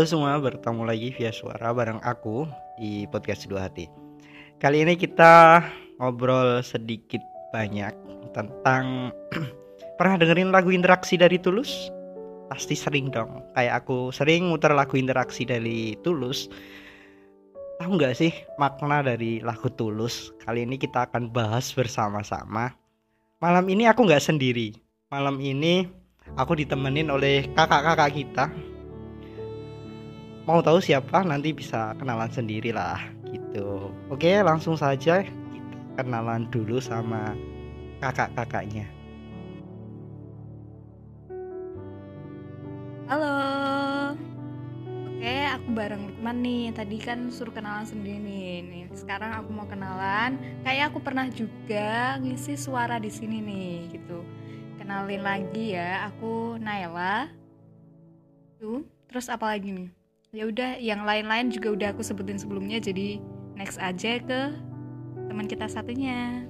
Halo semua, bertemu lagi via suara bareng aku di podcast Dua Hati. Kali ini kita ngobrol sedikit banyak tentang pernah dengerin lagu interaksi dari Tulus? Pasti sering dong. Kayak aku sering muter lagu interaksi dari Tulus. Tahu nggak sih makna dari lagu Tulus? Kali ini kita akan bahas bersama-sama. Malam ini aku nggak sendiri. Malam ini aku ditemenin oleh kakak-kakak kita mau tahu siapa nanti bisa kenalan sendiri lah gitu oke langsung saja kita kenalan dulu sama kakak-kakaknya Halo. Oke, aku bareng Lukman nih. Tadi kan suruh kenalan sendiri nih. nih. Sekarang aku mau kenalan. Kayak aku pernah juga ngisi suara di sini nih, gitu. Kenalin lagi ya, aku Naila. Tuh, terus apa lagi nih? Ya udah, yang lain-lain juga udah aku sebutin sebelumnya. Jadi next aja ke teman kita satunya.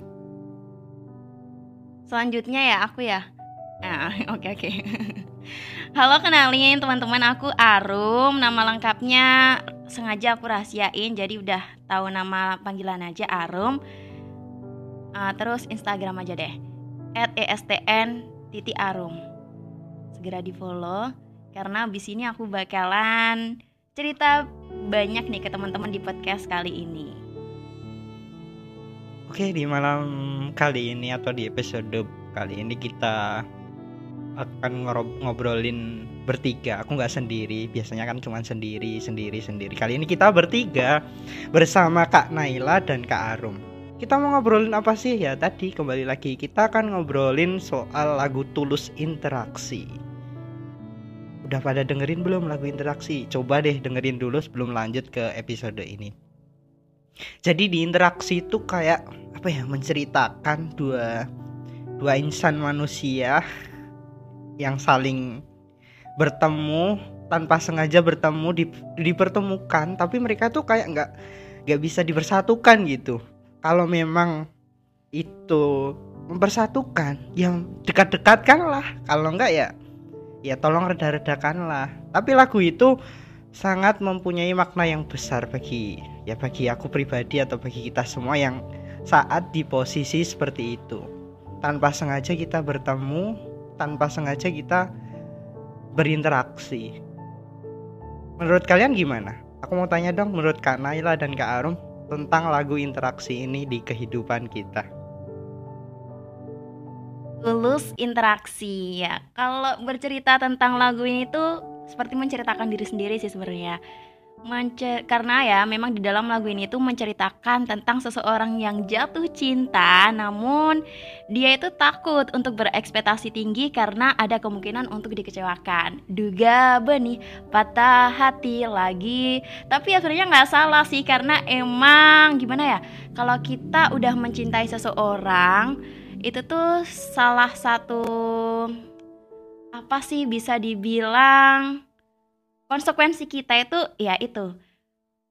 Selanjutnya ya aku ya. Ah, oke oke. Halo kenalin teman-teman aku Arum. Nama lengkapnya sengaja aku rahasiain jadi udah tahu nama panggilan aja Arum. Ah, terus Instagram aja deh. @estn titik Arum. Segera di follow karena abis ini aku bakalan cerita banyak nih ke teman-teman di podcast kali ini. Oke, di malam kali ini atau di episode kali ini kita akan ngobrolin bertiga. Aku nggak sendiri, biasanya kan cuma sendiri, sendiri, sendiri. Kali ini kita bertiga bersama Kak Naila dan Kak Arum. Kita mau ngobrolin apa sih ya? Tadi kembali lagi kita akan ngobrolin soal lagu Tulus Interaksi. Udah pada dengerin belum lagu interaksi? Coba deh dengerin dulu sebelum lanjut ke episode ini. Jadi di interaksi itu kayak apa ya menceritakan dua dua insan manusia yang saling bertemu tanpa sengaja bertemu di, dipertemukan tapi mereka tuh kayak nggak nggak bisa dipersatukan gitu kalau memang itu mempersatukan yang dekat-dekatkan lah kalau enggak ya ya tolong reda-redakan lah. Tapi lagu itu sangat mempunyai makna yang besar bagi ya bagi aku pribadi atau bagi kita semua yang saat di posisi seperti itu. Tanpa sengaja kita bertemu tanpa sengaja kita berinteraksi. Menurut kalian gimana? Aku mau tanya dong menurut Kak Naila dan Kak Arum tentang lagu interaksi ini di kehidupan kita Tulus interaksi ya. Kalau bercerita tentang lagu ini tuh seperti menceritakan diri sendiri sih sebenarnya. Mence karena ya memang di dalam lagu ini tuh menceritakan tentang seseorang yang jatuh cinta namun dia itu takut untuk berekspektasi tinggi karena ada kemungkinan untuk dikecewakan. Duga benih patah hati lagi. Tapi ya sebenarnya nggak salah sih karena emang gimana ya? Kalau kita udah mencintai seseorang itu tuh salah satu apa sih bisa dibilang konsekuensi kita itu ya itu.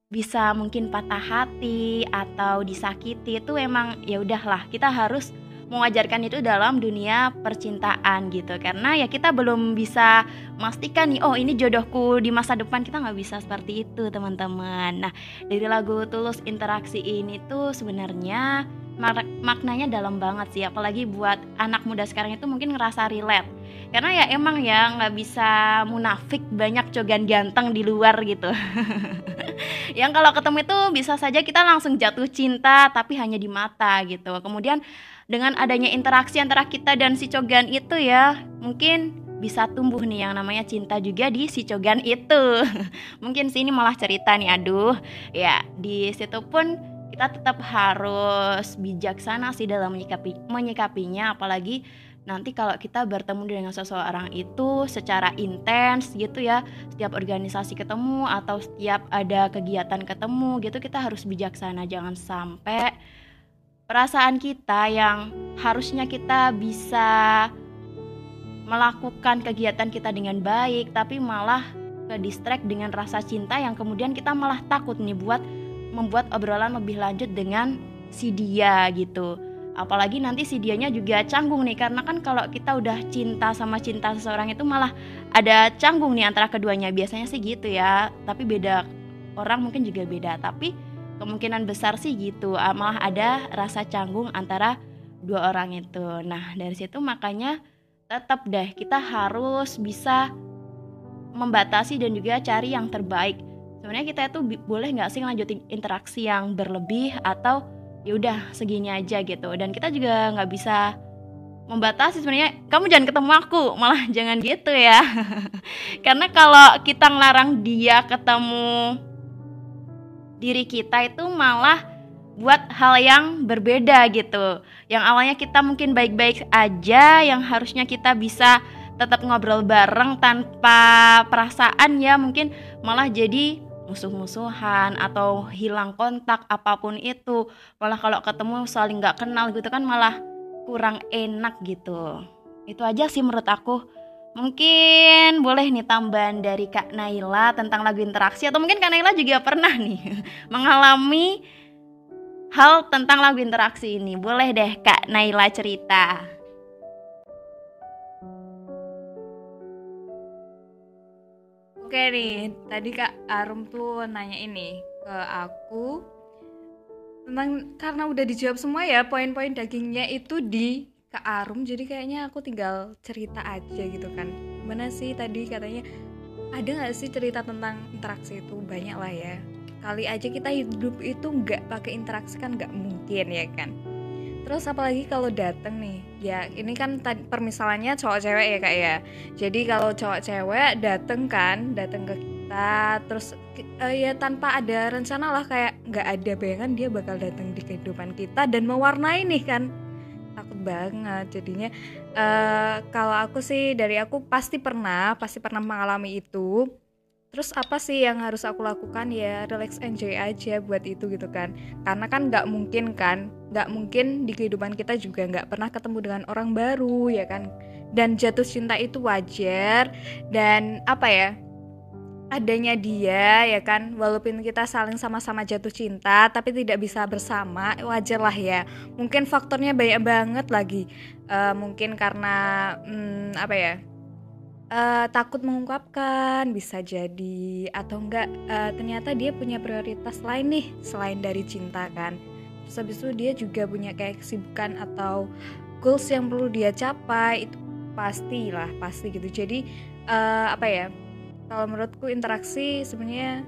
Bisa mungkin patah hati atau disakiti itu emang ya udahlah kita harus mengajarkan itu dalam dunia percintaan gitu. Karena ya kita belum bisa memastikan nih oh ini jodohku di masa depan kita nggak bisa seperti itu teman-teman. Nah dari lagu tulus interaksi ini tuh sebenarnya maknanya dalam banget sih apalagi buat anak muda sekarang itu mungkin ngerasa relate. Karena ya emang ya nggak bisa munafik banyak cogan ganteng di luar gitu. Yang kalau ketemu itu bisa saja kita langsung jatuh cinta tapi hanya di mata gitu. Kemudian dengan adanya interaksi antara kita dan si cogan itu ya mungkin bisa tumbuh nih yang namanya cinta juga di si cogan itu. Mungkin sini malah cerita nih aduh. Ya di situ pun kita tetap harus bijaksana sih dalam menyikapi menyikapinya apalagi nanti kalau kita bertemu dengan seseorang itu secara intens gitu ya setiap organisasi ketemu atau setiap ada kegiatan ketemu gitu kita harus bijaksana. Jangan sampai perasaan kita yang harusnya kita bisa melakukan kegiatan kita dengan baik tapi malah ke distract dengan rasa cinta yang kemudian kita malah takut nih buat membuat obrolan lebih lanjut dengan si dia gitu. Apalagi nanti si dianya juga canggung nih karena kan kalau kita udah cinta sama cinta seseorang itu malah ada canggung nih antara keduanya. Biasanya sih gitu ya tapi beda orang mungkin juga beda. Tapi kemungkinan besar sih gitu ah, malah ada rasa canggung antara dua orang itu. Nah dari situ makanya tetap deh kita harus bisa membatasi dan juga cari yang terbaik sebenarnya kita itu boleh nggak sih lanjutin interaksi yang berlebih atau ya udah segini aja gitu. Dan kita juga nggak bisa membatasi sebenarnya kamu jangan ketemu aku malah jangan gitu ya. Karena kalau kita ngelarang dia ketemu diri kita itu malah buat hal yang berbeda gitu. Yang awalnya kita mungkin baik-baik aja yang harusnya kita bisa tetap ngobrol bareng tanpa perasaan ya mungkin malah jadi musuh-musuhan atau hilang kontak apa pun itu malah kalau ketemu saling nggak kenal gitu kan malah kurang enak gitu. Itu aja sih menurut aku. Mungkin boleh nih tambahan dari Kak Naila tentang lagu interaksi atau mungkin Kak Naila juga pernah nih mengalami hal tentang lagu interaksi ini. Boleh deh Kak Naila cerita Oke nih, tadi Kak Arum tuh nanya ini ke aku tentang karena udah dijawab semua ya poin-poin dagingnya itu di Kak Arum jadi kayaknya aku tinggal cerita aja gitu kan. Gimana sih tadi katanya ada nggak sih cerita tentang interaksi itu? Banyak lah ya. Kali aja kita hidup itu nggak pakai interaksi kan nggak mungkin ya kan Terus apalagi kalau dateng nih, ya ini kan permisalannya cowok cewek ya kak ya. Jadi kalau cowok cewek dateng kan, dateng ke kita, terus uh, ya tanpa ada rencana lah kayak nggak ada bayangan dia bakal datang di kehidupan kita dan mewarnai nih kan. Takut banget jadinya. Uh, kalau aku sih dari aku pasti pernah, pasti pernah mengalami itu terus apa sih yang harus aku lakukan? Ya relax enjoy aja buat itu gitu kan. Karena kan nggak mungkin kan nggak mungkin di kehidupan kita juga nggak pernah ketemu dengan orang baru ya kan? Dan jatuh cinta itu wajar. Dan apa ya adanya dia ya kan? Walaupun kita saling sama-sama jatuh cinta tapi tidak bisa bersama wajar lah ya. Mungkin faktornya banyak banget lagi. Uh, mungkin karena hmm, apa ya uh, takut mengungkapkan bisa jadi atau enggak uh, ternyata dia punya prioritas lain nih selain dari cinta kan. Terus habis itu dia juga punya kayak kesibukan atau goals yang perlu dia capai itu pasti lah pasti gitu. Jadi uh, apa ya kalau menurutku interaksi sebenarnya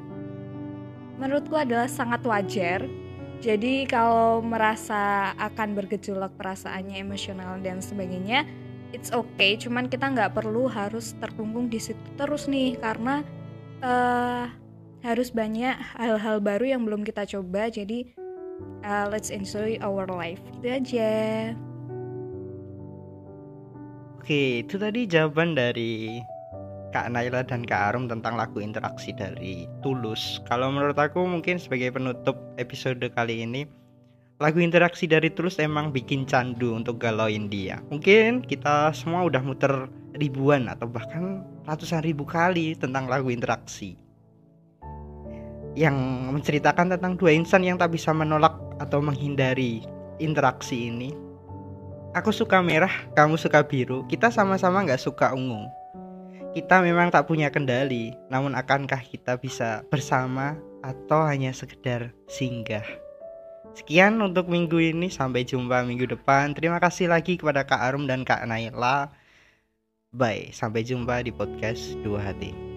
menurutku adalah sangat wajar. Jadi kalau merasa akan bergejolak perasaannya emosional dan sebagainya it's okay cuman kita nggak perlu harus terkungkung di situ terus nih karena uh, harus banyak hal-hal baru yang belum kita coba jadi uh, let's enjoy our life itu aja oke itu tadi jawaban dari Kak Naila dan Kak Arum tentang lagu interaksi dari Tulus. Kalau menurut aku mungkin sebagai penutup episode kali ini lagu interaksi dari Tulus emang bikin candu untuk galauin dia. Mungkin kita semua udah muter ribuan atau bahkan ratusan ribu kali tentang lagu interaksi. Yang menceritakan tentang dua insan yang tak bisa menolak atau menghindari interaksi ini. Aku suka merah, kamu suka biru, kita sama-sama nggak suka ungu. Kita memang tak punya kendali, namun akankah kita bisa bersama atau hanya sekedar singgah? Sekian untuk minggu ini, sampai jumpa minggu depan. Terima kasih lagi kepada Kak Arum dan Kak Naila. Bye, sampai jumpa di podcast Dua Hati.